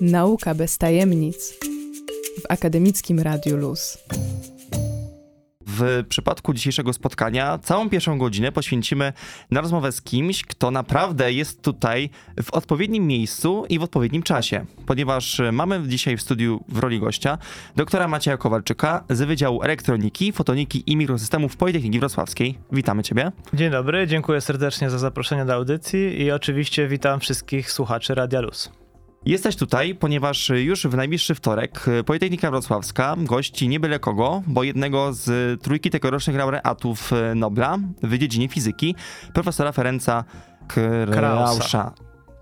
Nauka bez tajemnic w akademickim Radiu Luz. W przypadku dzisiejszego spotkania całą pierwszą godzinę poświęcimy na rozmowę z kimś, kto naprawdę jest tutaj w odpowiednim miejscu i w odpowiednim czasie, ponieważ mamy dzisiaj w studiu w roli gościa doktora Macieja Kowalczyka z Wydziału Elektroniki, Fotoniki i Mikrosystemów Politechniki Wrocławskiej. Witamy Ciebie. Dzień dobry, dziękuję serdecznie za zaproszenie do audycji i oczywiście witam wszystkich słuchaczy Radia Luz. Jesteś tutaj, ponieważ już w najbliższy wtorek Politechnika Wrocławska gości nie byle kogo, bo jednego z trójki tegorocznych laureatów Nobla w dziedzinie fizyki, profesora Ferenca Krausza.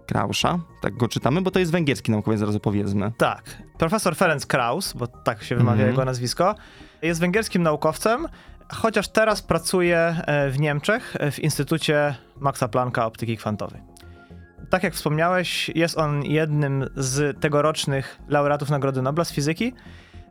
Krausza, tak go czytamy, bo to jest węgierski naukowiec, zaraz powiedzmy. Tak, profesor Ferenc Kraus, bo tak się wymawia mm jego nazwisko, jest węgierskim naukowcem, chociaż teraz pracuje e, w Niemczech w Instytucie Maxa Plancka Optyki Kwantowej tak jak wspomniałeś, jest on jednym z tegorocznych laureatów Nagrody Nobla z fizyki.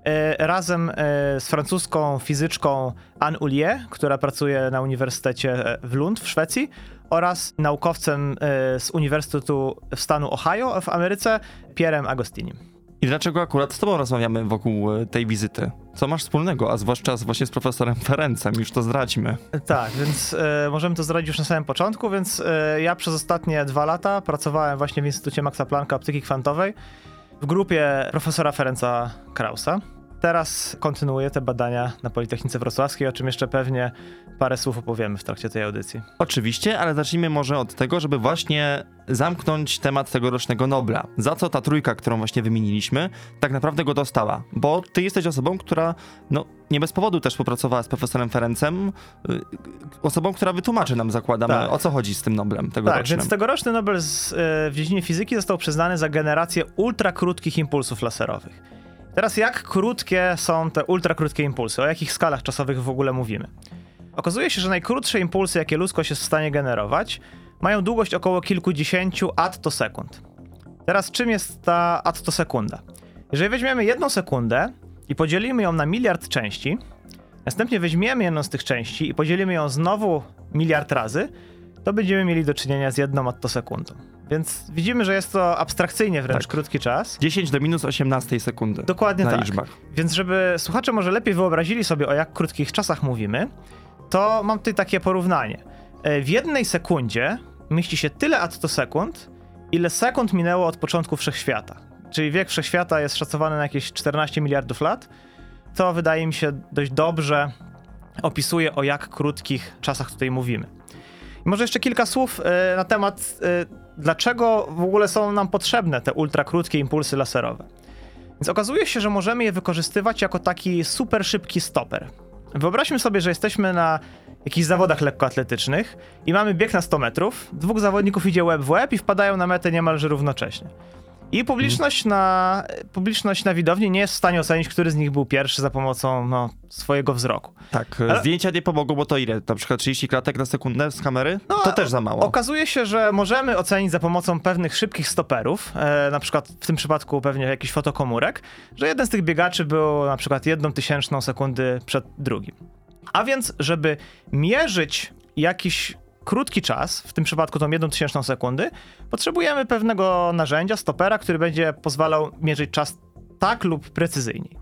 E, razem e, z francuską fizyczką Anne Ulier, która pracuje na Uniwersytecie e, w Lund w Szwecji, oraz naukowcem z Uniwersytetu stanu Ohio w Ameryce, Pierrem Agostinim. I dlaczego akurat z tobą rozmawiamy wokół e, tej wizyty? Co masz wspólnego, a zwłaszcza z, właśnie z profesorem Ferencem, już to zdradźmy. Tak, więc e, możemy to zdradzić już na samym początku, więc e, ja przez ostatnie dwa lata pracowałem właśnie w Instytucie Maxa Plancka Optyki Kwantowej w grupie profesora Ferenca Krausa teraz kontynuuję te badania na Politechnice Wrocławskiej, o czym jeszcze pewnie parę słów opowiemy w trakcie tej audycji. Oczywiście, ale zacznijmy może od tego, żeby właśnie zamknąć temat tegorocznego Nobla. Za co ta trójka, którą właśnie wymieniliśmy, tak naprawdę go dostała? Bo ty jesteś osobą, która no, nie bez powodu też popracowała z profesorem Ferencem, y, osobą, która wytłumaczy nam, zakładamy, tak. o co chodzi z tym Noblem tegorocznym. Tak, więc tegoroczny Nobel z, y, w dziedzinie fizyki został przyznany za generację ultrakrótkich impulsów laserowych. Teraz jak krótkie są te ultrakrótkie impulsy? O jakich skalach czasowych w ogóle mówimy? Okazuje się, że najkrótsze impulsy, jakie ludzkość jest w stanie generować, mają długość około kilkudziesięciu attosekund. Teraz czym jest ta attosekunda? Jeżeli weźmiemy jedną sekundę i podzielimy ją na miliard części, następnie weźmiemy jedną z tych części i podzielimy ją znowu miliard razy, to będziemy mieli do czynienia z jedną attosekundą. Więc widzimy, że jest to abstrakcyjnie wręcz tak. krótki czas. 10 do minus 18 sekundy. Dokładnie na tak. liczbach. Więc żeby słuchacze może lepiej wyobrazili sobie, o jak krótkich czasach mówimy, to mam tutaj takie porównanie. E, w jednej sekundzie mieści się tyle attosekund, ile sekund minęło od początku wszechświata. Czyli wiek wszechświata jest szacowany na jakieś 14 miliardów lat. To wydaje mi się dość dobrze opisuje, o jak krótkich czasach tutaj mówimy. I może jeszcze kilka słów e, na temat e, dlaczego w ogóle są nam potrzebne te ultrakrótkie impulsy laserowe. Więc okazuje się, że możemy je wykorzystywać jako taki super szybki stoper. Wyobraźmy sobie, że jesteśmy na jakichś zawodach lekkoatletycznych i mamy bieg na 100 metrów, dwóch zawodników idzie łeb w łeb i wpadają na metę niemalże równocześnie. I publiczność na, publiczność na widowni nie jest w stanie ocenić, który z nich był pierwszy za pomocą no, swojego wzroku. Tak, Ale... zdjęcia nie pomogą, bo to ile? Na przykład 30 klatek na sekundę z kamery? No, to też za mało. Okazuje się, że możemy ocenić za pomocą pewnych szybkich stoperów, e, na przykład w tym przypadku pewnie jakiś fotokomórek, że jeden z tych biegaczy był na przykład jedną tysięczną sekundy przed drugim. A więc, żeby mierzyć jakiś krótki czas, w tym przypadku tą jedną tysięczną sekundy, potrzebujemy pewnego narzędzia, stopera, który będzie pozwalał mierzyć czas tak lub precyzyjniej.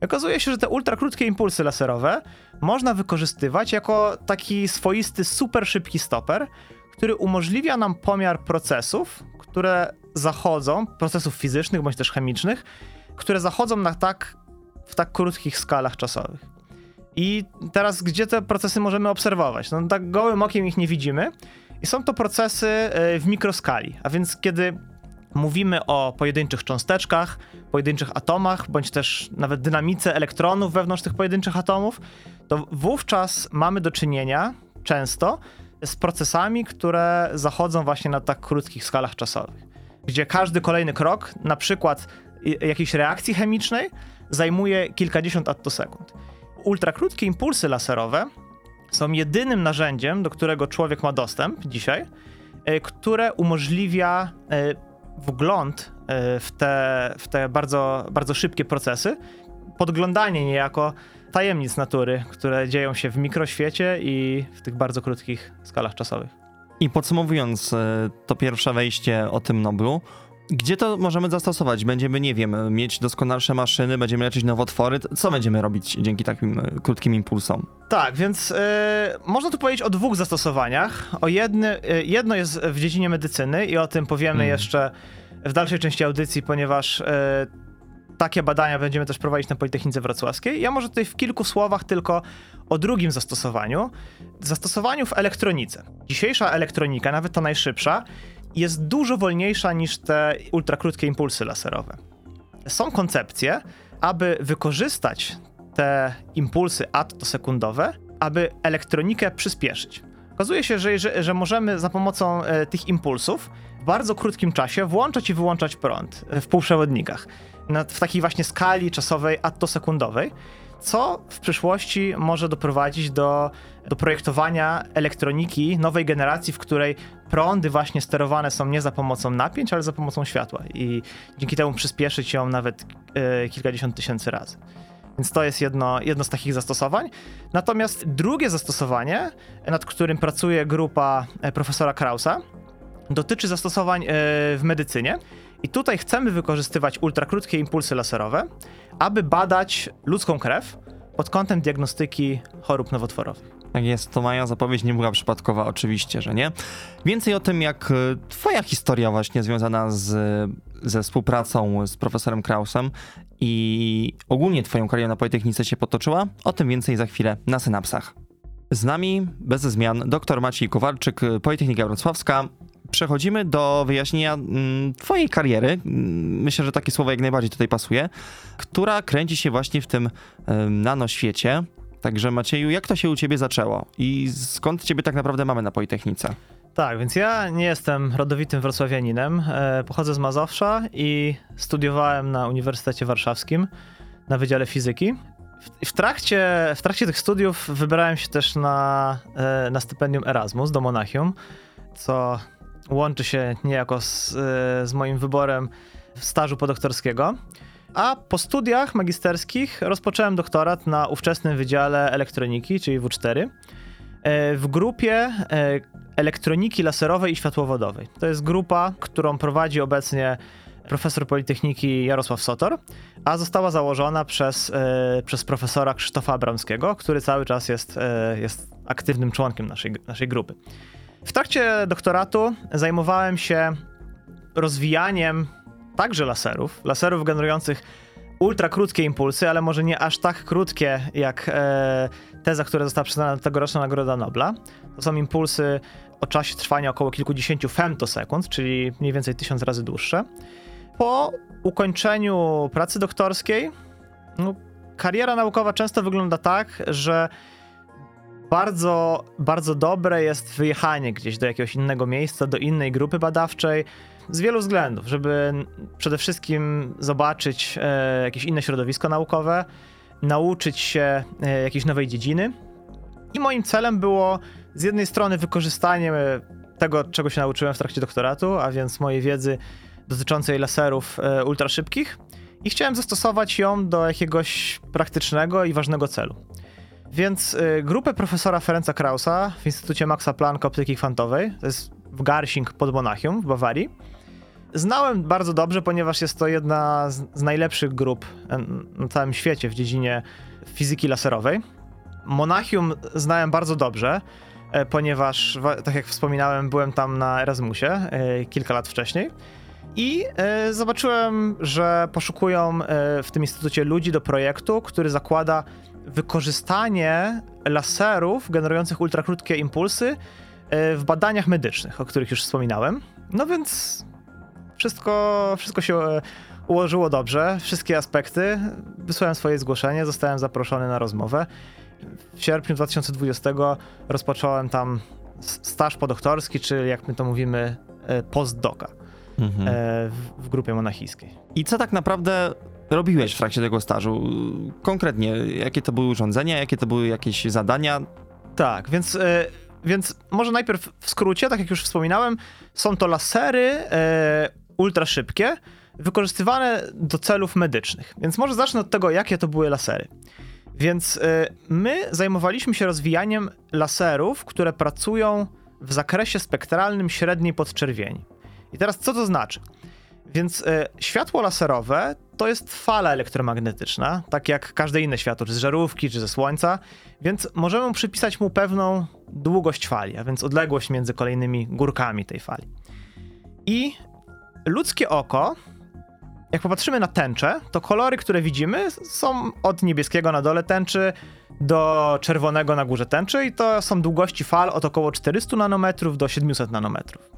Okazuje się, że te ultrakrótkie impulsy laserowe można wykorzystywać jako taki swoisty, super szybki stoper, który umożliwia nam pomiar procesów, które zachodzą, procesów fizycznych bądź też chemicznych, które zachodzą na tak, w tak krótkich skalach czasowych. I teraz, gdzie te procesy możemy obserwować? No tak gołym okiem ich nie widzimy. I są to procesy e, w mikroskali. A więc kiedy mówimy o pojedynczych cząsteczkach, pojedynczych atomach, bądź też nawet dynamice elektronów wewnątrz tych pojedynczych atomów, to wówczas mamy do czynienia często z procesami, które zachodzą właśnie na tak krótkich skalach czasowych. Gdzie każdy kolejny krok, na przykład jakiejś reakcji chemicznej, zajmuje kilkadziesiąt attosekund ultrakrótkie impulsy laserowe są jedynym narzędziem, do którego człowiek ma dostęp dzisiaj, e, które umożliwia e, wgląd e, w te, w te bardzo, bardzo szybkie procesy, podglądanie niejako tajemnic natury, które dzieją się w mikroświecie i w tych bardzo krótkich skalach czasowych. I podsumowując to pierwsze wejście o tym Noblu, Gdzie to możemy zastosować? Będziemy, nie wiem, mieć doskonalsze maszyny, będziemy leczyć nowotwory. Co będziemy robić dzięki takim e, krótkim impulsom? Tak, więc e, można tu powiedzieć o dwóch zastosowaniach. O jedny, e, jedno jest w dziedzinie medycyny i o tym powiemy Hmm. jeszcze w dalszej części audycji, ponieważ e, takie badania będziemy też prowadzić na Politechnice Wrocławskiej. Ja może tutaj w kilku słowach tylko o drugim zastosowaniu. Zastosowaniu w elektronice. Dzisiejsza elektronika, nawet ta najszybsza, jest dużo wolniejsza niż te ultrakrótkie impulsy laserowe. Są koncepcje, aby wykorzystać te impulsy attosekundowe, aby elektronikę przyspieszyć. Okazuje się, że, że, że możemy za pomocą e, tych impulsów w bardzo krótkim czasie włączać i wyłączać prąd w półprzewodnikach na, w takiej właśnie skali czasowej attosekundowej, co w przyszłości może doprowadzić do, do projektowania elektroniki nowej generacji, w której prądy właśnie sterowane są nie za pomocą napięć, ale za pomocą światła i dzięki temu przyspieszyć ją nawet e, kilkadziesiąt tysięcy razy. Więc to jest jedno, jedno z takich zastosowań. Natomiast drugie zastosowanie, nad którym pracuje grupa e, profesora Krausa, dotyczy zastosowań e, w medycynie. I tutaj chcemy wykorzystywać ultrakrótkie impulsy laserowe, aby badać ludzką krew pod kątem diagnostyki chorób nowotworowych. Tak jest, to moja zapowiedź nie była przypadkowa, oczywiście, że nie. Więcej o tym, jak e, twoja historia właśnie związana z, ze współpracą z profesorem Krausem i ogólnie twoją karierę na Politechnice się potoczyła, o tym więcej za chwilę na Synapsach. Z nami, bez zmian, dr Maciej Kowalczyk, Politechnika Wrocławska. Przechodzimy do wyjaśnienia mm, twojej kariery, mm, myślę, że takie słowo jak najbardziej tutaj pasuje, która kręci się właśnie w tym nanoświecie. Także Macieju, jak to się u ciebie zaczęło i skąd ciebie tak naprawdę mamy na Politechnice? Tak, więc ja nie jestem rodowitym wrocławianinem. E, pochodzę z Mazowsza i studiowałem na Uniwersytecie Warszawskim na Wydziale Fizyki. W, trakcie, w trakcie tych studiów wybrałem się też na, e, na stypendium Erasmus do Monachium, co łączy się niejako z, e, z moim wyborem stażu podoktorskiego. A po studiach magisterskich rozpocząłem doktorat na ówczesnym Wydziale Elektroniki, czyli W4, e, w grupie e, elektroniki laserowej i światłowodowej. To jest grupa, którą prowadzi obecnie profesor Politechniki Jarosław Sotor, a została założona przez, e, przez profesora Krzysztofa Abramskiego, który cały czas jest, jest aktywnym członkiem naszej, naszej grupy. W trakcie doktoratu zajmowałem się rozwijaniem także laserów, laserów generujących ultrakrótkie impulsy, ale może nie aż tak krótkie jak e, te, za które została przyznana tegoroczna Nagroda Nobla. To są impulsy o czasie trwania około kilkudziesięciu femtosekund, czyli mniej więcej tysiąc razy dłuższe. Po ukończeniu pracy doktorskiej, no, kariera naukowa często wygląda tak, że bardzo, bardzo dobre jest wyjechanie gdzieś do jakiegoś innego miejsca, do innej grupy badawczej, z wielu względów, żeby przede wszystkim zobaczyć e, jakieś inne środowisko naukowe, nauczyć się e, jakiejś nowej dziedziny. I moim celem było z jednej strony wykorzystanie tego, czego się nauczyłem w trakcie doktoratu, a więc mojej wiedzy dotyczącej laserów e, ultraszybkich i chciałem zastosować ją do jakiegoś praktycznego i ważnego celu. Więc grupę profesora Ferenca Krausa w Instytucie Maxa Plancka Optyki Kwantowej, to jest w Garching pod Monachium w Bawarii, znałem bardzo dobrze, ponieważ jest to jedna z, najlepszych grup na całym świecie w dziedzinie fizyki laserowej. Monachium znałem bardzo dobrze, e, ponieważ, tak jak wspominałem, byłem tam na Erasmusie e, kilka lat wcześniej. I e, zobaczyłem, że poszukują w tym instytucie ludzi do projektu, który zakłada wykorzystanie laserów generujących ultrakrótkie impulsy w badaniach medycznych, o których już wspominałem. No więc wszystko, wszystko się e, ułożyło dobrze, wszystkie aspekty. Wysłałem swoje zgłoszenie, zostałem zaproszony na rozmowę. W sierpniu 2020 rozpocząłem tam staż podoktorski, czyli jak my to mówimy, e, postdoka Mhm. e, w, w grupie monachijskiej. I co tak naprawdę robiłeś w trakcie tego stażu? Konkretnie, jakie to były urządzenia, jakie to były jakieś zadania? Tak, więc, więc może najpierw w skrócie, tak jak już wspominałem, są to lasery ultra szybkie, wykorzystywane do celów medycznych. Więc może zacznę od tego, jakie to były lasery. Więc y, my zajmowaliśmy się rozwijaniem laserów, które pracują w zakresie spektralnym średniej podczerwieni. I teraz co to znaczy? Więc e, światło laserowe to jest fala elektromagnetyczna, tak jak każde inne światło, czy z żarówki, czy ze słońca, więc możemy przypisać mu pewną długość fali, a więc odległość między kolejnymi górkami tej fali. I ludzkie oko, jak popatrzymy na tęczę, to kolory, które widzimy, są od niebieskiego na dole tęczy do czerwonego na górze tęczy i to są długości fal od około 400 nanometrów do 700 nanometrów.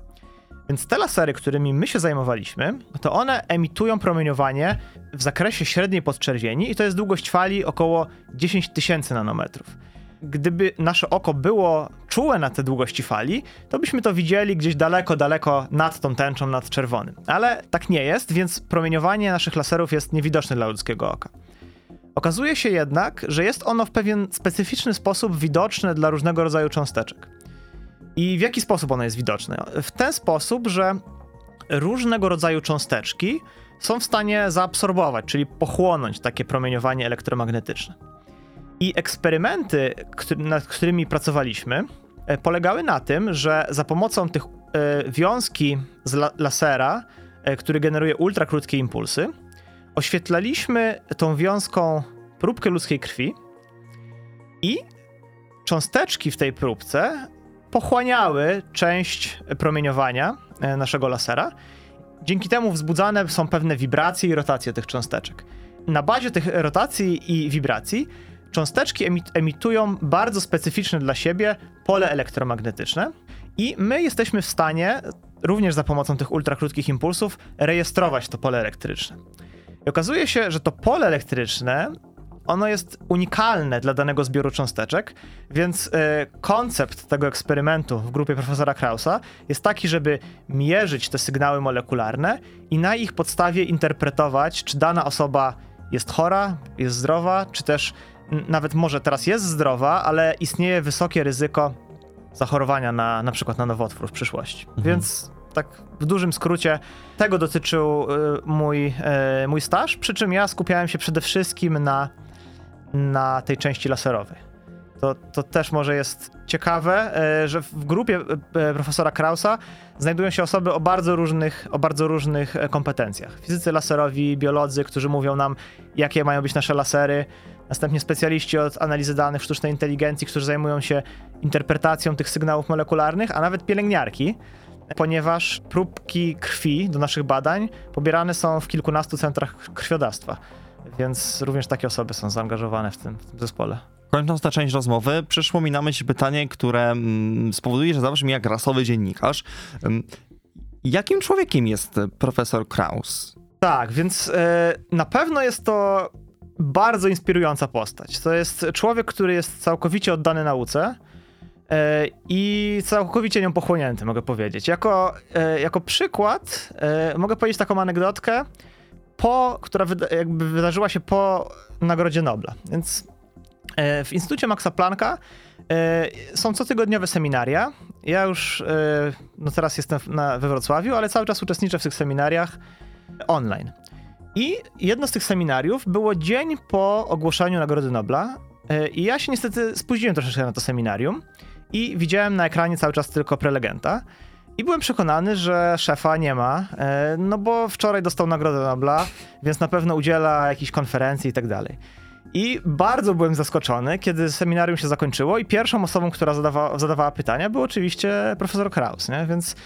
Więc te lasery, którymi my się zajmowaliśmy, to one emitują promieniowanie w zakresie średniej podczerwieni i to jest długość fali około 10 tysięcy nanometrów. Gdyby nasze oko było czułe na te długości fali, to byśmy to widzieli gdzieś daleko, daleko nad tą tęczą, nad czerwonym. Ale tak nie jest, więc promieniowanie naszych laserów jest niewidoczne dla ludzkiego oka. Okazuje się jednak, że jest ono w pewien specyficzny sposób widoczne dla różnego rodzaju cząsteczek. I w jaki sposób ono jest widoczne? W ten sposób, że różnego rodzaju cząsteczki są w stanie zaabsorbować, czyli pochłonąć takie promieniowanie elektromagnetyczne. I eksperymenty, nad którymi pracowaliśmy, e, polegały na tym, że za pomocą tych e, wiązki z lasera, e, który generuje ultrakrótkie impulsy, oświetlaliśmy tą wiązką próbkę ludzkiej krwi i cząsteczki w tej próbce pochłaniały część promieniowania naszego lasera. Dzięki temu wzbudzane są pewne wibracje i rotacje tych cząsteczek. Na bazie tych rotacji i wibracji cząsteczki emitują bardzo specyficzne dla siebie pole elektromagnetyczne i my jesteśmy w stanie, również za pomocą tych ultrakrótkich impulsów, rejestrować to pole elektryczne. I okazuje się, że to pole elektryczne ono jest unikalne dla danego zbioru cząsteczek, więc e, koncept tego eksperymentu w grupie profesora Krausa jest taki, żeby mierzyć te sygnały molekularne i na ich podstawie interpretować, czy dana osoba jest chora, jest zdrowa, czy też nawet może teraz jest zdrowa, ale istnieje wysokie ryzyko zachorowania na na przykład na nowotwór w przyszłości. Mhm. Więc tak w dużym skrócie tego dotyczył y, mój, y, mój staż, przy czym ja skupiałem się przede wszystkim na na tej części laserowej. To, to też może jest ciekawe, e, że w grupie profesora Krausa znajdują się osoby o bardzo różnych, o bardzo różnych e, kompetencjach. Fizycy laserowi, biolodzy, którzy mówią nam, jakie mają być nasze lasery, następnie specjaliści od analizy danych sztucznej inteligencji, którzy zajmują się interpretacją tych sygnałów molekularnych, a nawet pielęgniarki, ponieważ próbki krwi do naszych badań pobierane są w kilkunastu centrach krwiodawstwa. Więc również takie osoby są zaangażowane w tym, w tym zespole. Kończąc tę część rozmowy, przyszło mi na myśl pytanie, które mm, spowoduje, że zabrzmi jak rasowy dziennikarz. Jakim człowiekiem jest profesor Kraus? Tak, więc e, na pewno jest to bardzo inspirująca postać. To jest człowiek, który jest całkowicie oddany nauce e, i całkowicie nią pochłonięty, mogę powiedzieć. Jako, e, jako przykład mogę powiedzieć taką anegdotkę, po, która wyda jakby wydarzyła się po Nagrodzie Nobla. Więc e, w Instytucie Maxa Plancka e, są cotygodniowe seminaria. Ja już e, no teraz jestem na, we Wrocławiu, ale cały czas uczestniczę w tych seminariach online. I jedno z tych seminariów było dzień po ogłoszeniu Nagrody Nobla. E, I ja się niestety spóźniłem troszeczkę na to seminarium i widziałem na ekranie cały czas tylko prelegenta. I byłem przekonany, że szefa nie ma, e, no bo wczoraj dostał Nagrodę Nobla, więc na pewno udziela jakiejś konferencji i tak dalej. I bardzo byłem zaskoczony, kiedy seminarium się zakończyło i pierwszą osobą, która zadawa, zadawała pytania, był oczywiście profesor Kraus, nie? Więc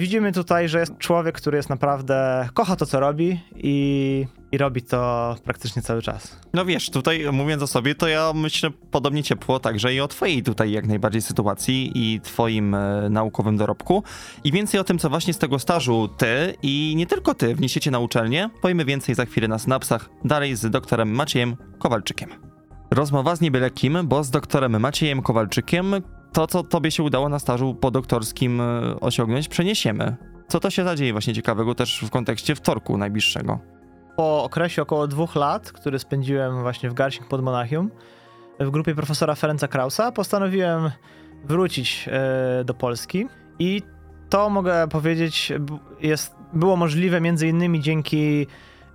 widzimy tutaj, że jest człowiek, który jest naprawdę, kocha to, co robi i, i robi to praktycznie cały czas. No wiesz, tutaj mówiąc o sobie, to ja myślę podobnie ciepło także i o twojej tutaj jak najbardziej sytuacji i twoim e, naukowym dorobku. I więcej o tym, co właśnie z tego stażu ty i nie tylko ty wniesiecie na uczelnię, powiemy więcej za chwilę na Snapsach, dalej z doktorem Maciejem Kowalczykiem. Rozmowa z niebyle kim, bo z doktorem Maciejem Kowalczykiem to, co tobie się udało na stażu podoktorskim e, osiągnąć, przeniesiemy. Co to się zadzieje właśnie ciekawego też w kontekście wtorku najbliższego? Po okresie około dwóch lat, który spędziłem właśnie w Garching pod Monachium, w grupie profesora Ferenca Krausa, postanowiłem wrócić e, do Polski i to mogę powiedzieć jest, było możliwe między innymi dzięki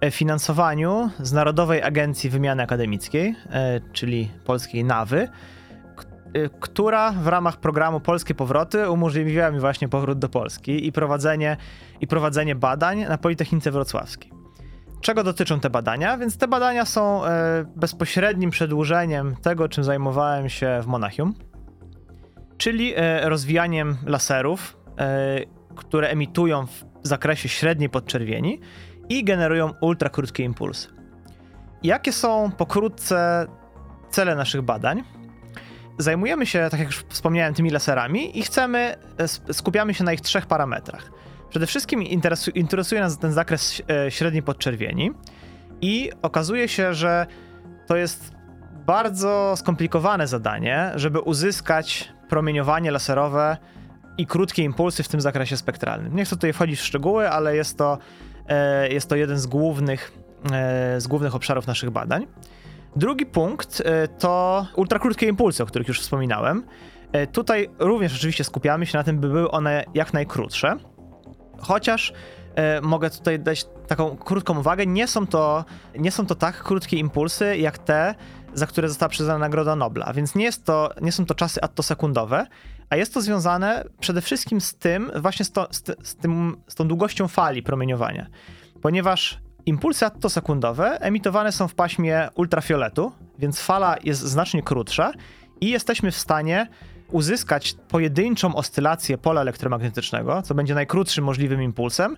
e, finansowaniu z Narodowej Agencji Wymiany Akademickiej, czyli polskiej NAWY, która w ramach programu Polskie Powroty umożliwiła mi właśnie powrót do Polski i prowadzenie, i prowadzenie badań na Politechnice Wrocławskiej. Czego dotyczą te badania? Więc te badania są e, bezpośrednim przedłużeniem tego, czym zajmowałem się w Monachium, czyli e, rozwijaniem laserów, e, które emitują w zakresie średniej podczerwieni i generują ultrakrótkie impulsy. Jakie są pokrótce cele naszych badań? Zajmujemy się, tak jak już wspomniałem, tymi laserami i chcemy, skupiamy się na ich trzech parametrach. Przede wszystkim interesu, interesuje nas ten zakres e, średniej podczerwieni i okazuje się, że to jest bardzo skomplikowane zadanie, żeby uzyskać promieniowanie laserowe i krótkie impulsy w tym zakresie spektralnym. Nie chcę tutaj wchodzić w szczegóły, ale jest to, e, jest to jeden z głównych, e, z głównych obszarów naszych badań. Drugi punkt to ultrakrótkie impulsy, o których już wspominałem. Tutaj również oczywiście skupiamy się na tym, by były one jak najkrótsze. Chociaż e, mogę tutaj dać taką krótką uwagę, nie są, to, nie są to tak krótkie impulsy jak te, za które została przyznana Nagroda Nobla, więc nie, jest to, nie są to czasy attosekundowe, a jest to związane przede wszystkim z tym, właśnie z, to, z, z, tym, z tą długością fali promieniowania, ponieważ impulsy attosekundowe emitowane są w paśmie ultrafioletu, więc fala jest znacznie krótsza i jesteśmy w stanie uzyskać pojedynczą oscylację pola elektromagnetycznego, co będzie najkrótszym możliwym impulsem,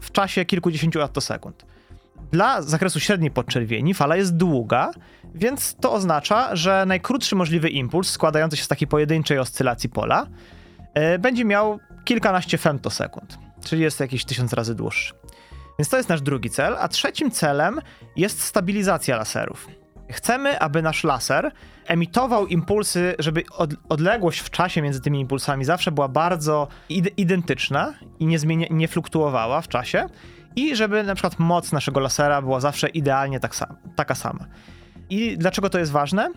w czasie kilkudziesięciu attosekund. Dla zakresu średniej podczerwieni fala jest długa, więc to oznacza, że najkrótszy możliwy impuls składający się z takiej pojedynczej oscylacji pola yy, będzie miał kilkanaście femtosekund, czyli jest jakiś tysiąc razy dłuższy. Więc to jest nasz drugi cel, a trzecim celem jest stabilizacja laserów. Chcemy, aby nasz laser emitował impulsy, żeby od, odległość w czasie między tymi impulsami zawsze była bardzo identyczna i nie, zmienia, nie fluktuowała w czasie i żeby na przykład moc naszego lasera była zawsze idealnie tak sam, taka sama. I dlaczego to jest ważne?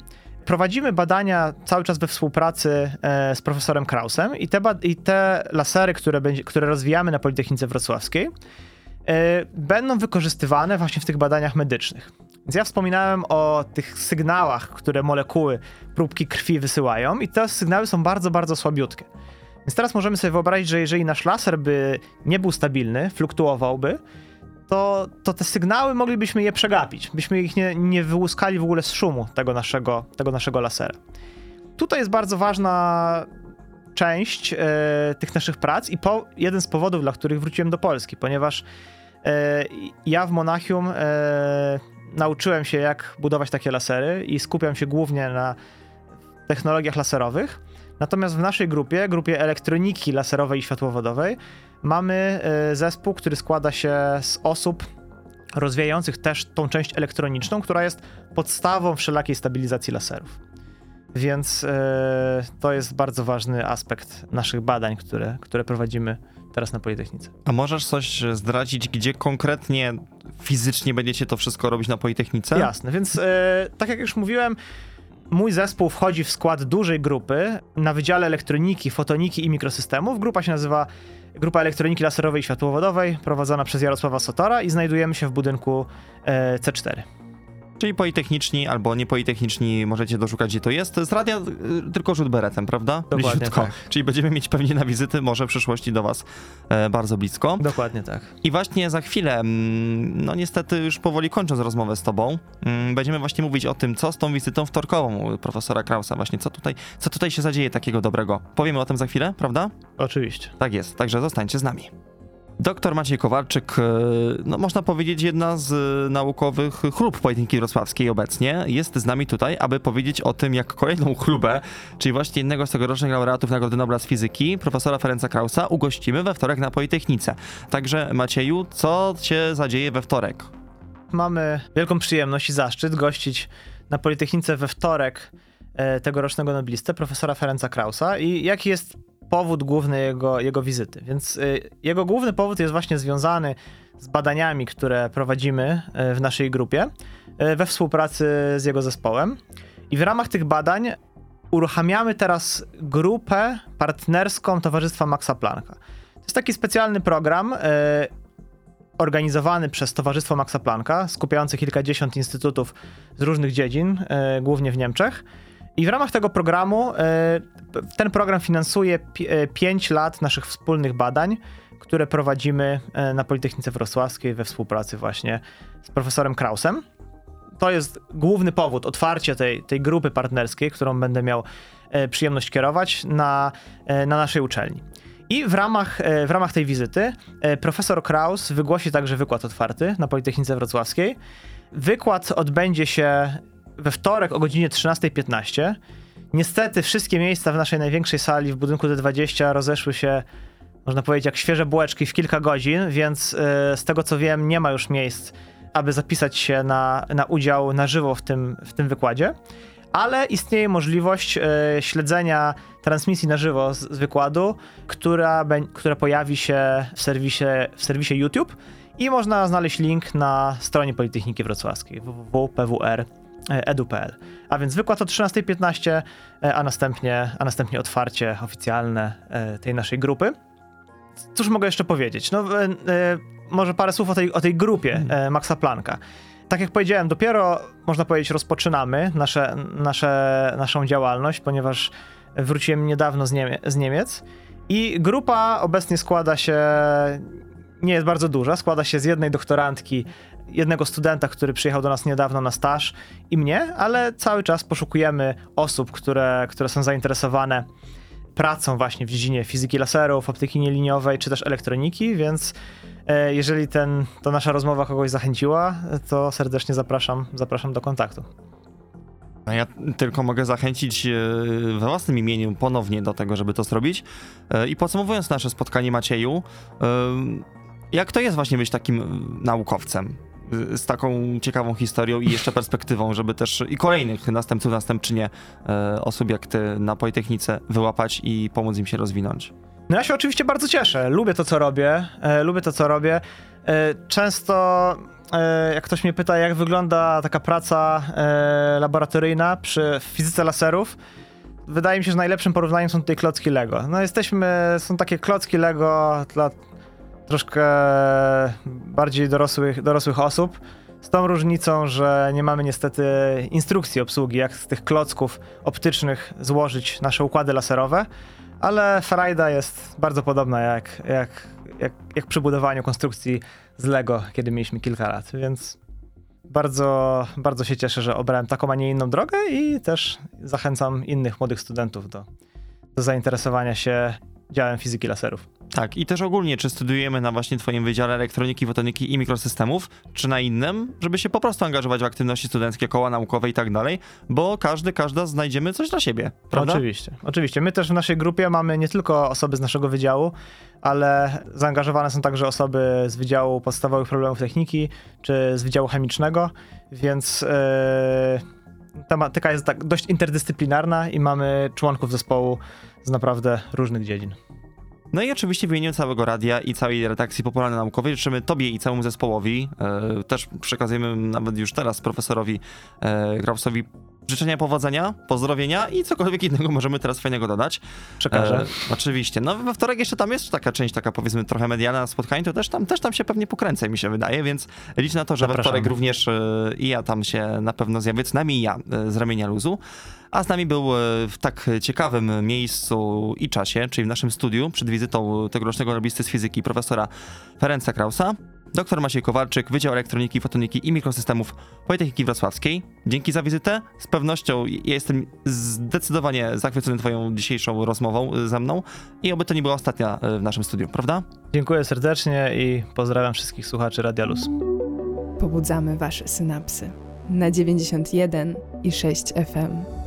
Prowadzimy badania cały czas we współpracy e, z profesorem Krausem i te, i te lasery, które, będzie, które rozwijamy na Politechnice Wrocławskiej, będą wykorzystywane właśnie w tych badaniach medycznych. Więc ja wspominałem o tych sygnałach, które molekuły próbki krwi wysyłają i te sygnały są bardzo, bardzo słabiutkie. Więc teraz możemy sobie wyobrazić, że jeżeli nasz laser by nie był stabilny, fluktuowałby, to, to te sygnały moglibyśmy je przegapić. Byśmy ich nie, nie wyłuskali w ogóle z szumu tego naszego, tego naszego lasera. Tutaj jest bardzo ważna część e, tych naszych prac i po, jeden z powodów, dla których wróciłem do Polski, ponieważ e, ja w Monachium e, nauczyłem się, jak budować takie lasery i skupiam się głównie na technologiach laserowych. Natomiast w naszej grupie, grupie elektroniki laserowej i światłowodowej, mamy zespół, który składa się z osób rozwijających też tą część elektroniczną, która jest podstawą wszelakiej stabilizacji laserów. Więc e, to jest bardzo ważny aspekt naszych badań, które, które prowadzimy teraz na Politechnice. A możesz coś zdradzić, gdzie konkretnie fizycznie będziecie to wszystko robić na Politechnice? Jasne, więc e, tak jak już mówiłem, Mój zespół wchodzi w skład dużej grupy na Wydziale Elektroniki, Fotoniki i Mikrosystemów. Grupa się nazywa Grupa Elektroniki Laserowej i Światłowodowej, prowadzona przez Jarosława Sotora i znajdujemy się w budynku e, C4. Czyli politechniczni albo niepolitechniczni możecie doszukać, gdzie to jest. Z radia y, tylko rzut beretem, prawda? Dokładnie tak. Czyli będziemy mieć pewnie na wizyty, może w przyszłości do was e, bardzo blisko. Dokładnie tak. I właśnie za chwilę, mm, no niestety już powoli kończąc rozmowę z tobą, mm, będziemy właśnie mówić o tym, co z tą wizytą wtorkową profesora Krausa, właśnie co tutaj, co tutaj się zadzieje takiego dobrego. Powiemy o tym za chwilę, prawda? Oczywiście. Tak jest, także zostańcie z nami. Doktor Maciej Kowalczyk, e, no można powiedzieć jedna z naukowych chlub Politechniki Wrocławskiej obecnie, jest z nami tutaj, aby powiedzieć o tym, jak kolejną chlubę, czyli właśnie jednego z tegorocznych laureatów Nagrody Nobla z Fizyki, profesora Ferenca Krausa, ugościmy we wtorek na Politechnice. Także Macieju, co się zadzieje we wtorek? Mamy wielką przyjemność i zaszczyt gościć na Politechnice we wtorek e, tegorocznego noblistę, profesora Ferenca Krausa. I jaki jest powód główny jego, jego wizyty. Więc y, jego główny powód jest właśnie związany z badaniami, które prowadzimy y, w naszej grupie y, we współpracy z jego zespołem. I w ramach tych badań uruchamiamy teraz grupę partnerską Towarzystwa Maxa Plancka. To jest taki specjalny program organizowany przez Towarzystwo Maxa Plancka, skupiający kilkadziesiąt instytutów z różnych dziedzin, głównie w Niemczech I w ramach tego programu, e, ten program finansuje 5 lat naszych wspólnych badań, które prowadzimy na Politechnice Wrocławskiej we współpracy właśnie z profesorem Krausem. To jest główny powód otwarcia tej, tej grupy partnerskiej, którą będę miał przyjemność kierować na, na naszej uczelni. I w ramach, e, w ramach tej wizyty e, profesor Kraus wygłosi także wykład otwarty na Politechnice Wrocławskiej. Wykład odbędzie się we wtorek o godzinie 13.15. Niestety wszystkie miejsca w naszej największej sali w budynku D20 rozeszły się, można powiedzieć, jak świeże bułeczki w kilka godzin, więc e, z tego co wiem, nie ma już miejsc, aby zapisać się na, na udział na żywo w tym, w tym wykładzie ale istnieje możliwość e, śledzenia transmisji na żywo z, z wykładu, która, która pojawi się w serwisie, w serwisie YouTube i można znaleźć link na stronie Politechniki Wrocławskiej www.pwr.edu.pl. A więc wykład o 13.15, e, a następnie, a następnie otwarcie oficjalne e, tej naszej grupy. Cóż mogę jeszcze powiedzieć? No, może parę słów o tej, o tej grupie Maxa Plancka tak jak powiedziałem, dopiero można powiedzieć rozpoczynamy nasze, nasze, naszą działalność, ponieważ wróciłem niedawno z, Niemie z Niemiec i grupa obecnie składa się, nie jest bardzo duża, składa się z jednej doktorantki, jednego studenta, który przyjechał do nas niedawno na staż i mnie, ale cały czas poszukujemy osób, które, które są zainteresowane pracą właśnie w dziedzinie fizyki laserów, optyki nieliniowej czy też elektroniki, więc E, jeżeli ten, to nasza rozmowa kogoś zachęciła, to serdecznie zapraszam, zapraszam do kontaktu. No ja tylko mogę zachęcić e, we własnym imieniu ponownie do tego, żeby to zrobić. E, I podsumowując nasze spotkanie Macieju, jak to jest właśnie być takim naukowcem? Z taką ciekawą historią i jeszcze perspektywą, żeby też i kolejnych następców, następczynie osób jak ty na Politechnice wyłapać i pomóc im się rozwinąć. No ja się oczywiście bardzo cieszę. Lubię to, co robię. E, lubię to, co robię. E, często e, jak ktoś mnie pyta, jak wygląda taka praca e, laboratoryjna przy fizyce laserów, wydaje mi się, że najlepszym porównaniem są tutaj klocki Lego. No jesteśmy, są takie klocki Lego dla troszkę bardziej dorosłych, dorosłych osób. Z tą różnicą, że nie mamy niestety instrukcji obsługi, jak z tych klocków optycznych złożyć nasze układy laserowe ale frajda jest bardzo podobna jak, jak, jak, jak przy budowaniu konstrukcji z Lego, kiedy mieliśmy kilka lat, więc bardzo, bardzo się cieszę, że obrałem taką, a nie inną drogę i też zachęcam innych młodych studentów do, do zainteresowania się działem fizyki laserów. Tak, i też ogólnie, czy studiujemy na właśnie twoim Wydziale Elektroniki, Fotoniki i Mikrosystemów, czy na innym, żeby się po prostu angażować w aktywności studenckie, koła naukowe i tak dalej, bo każdy, każda znajdziemy coś dla siebie, prawda? Oczywiście, oczywiście. My też w naszej grupie mamy nie tylko osoby z naszego wydziału, ale zaangażowane są także osoby z Wydziału Podstawowych Problemów Techniki, czy z Wydziału Chemicznego, więc... Yy tematyka jest tak dość interdyscyplinarna i mamy członków zespołu z naprawdę różnych dziedzin. No i oczywiście w imieniu całego radia i całej redakcji Popularnej Naukowej życzymy Tobie i całemu zespołowi, e, też przekazujemy nawet już teraz profesorowi e, życzenia powodzenia, pozdrowienia i cokolwiek innego możemy teraz fajnego dodać. Przekażę. E, oczywiście. No we wtorek jeszcze tam jest taka część, taka powiedzmy trochę medialna spotkań, to też tam, też tam się pewnie pokręcę, mi się wydaje, więc liczę na to, że Zapraszam. we wtorek również e, i ja tam się na pewno zjawię, co najmniej ja e, z ramienia luzu. A z nami był e, w tak ciekawym miejscu i czasie, czyli w naszym studiu, przed wizytą tegorocznego noblisty z fizyki profesora Ferenca Krausa, dr Maciej Kowalczyk, Wydział Elektroniki, Fotoniki i Mikrosystemów Politechniki Wrocławskiej. Dzięki za wizytę. Z pewnością jestem zdecydowanie zachwycony twoją dzisiejszą rozmową e, ze mną i oby to nie była ostatnia e, w naszym studiu, prawda? Dziękuję serdecznie i pozdrawiam wszystkich słuchaczy Radia Luz. Pobudzamy wasze synapsy na 91 i 6 FM.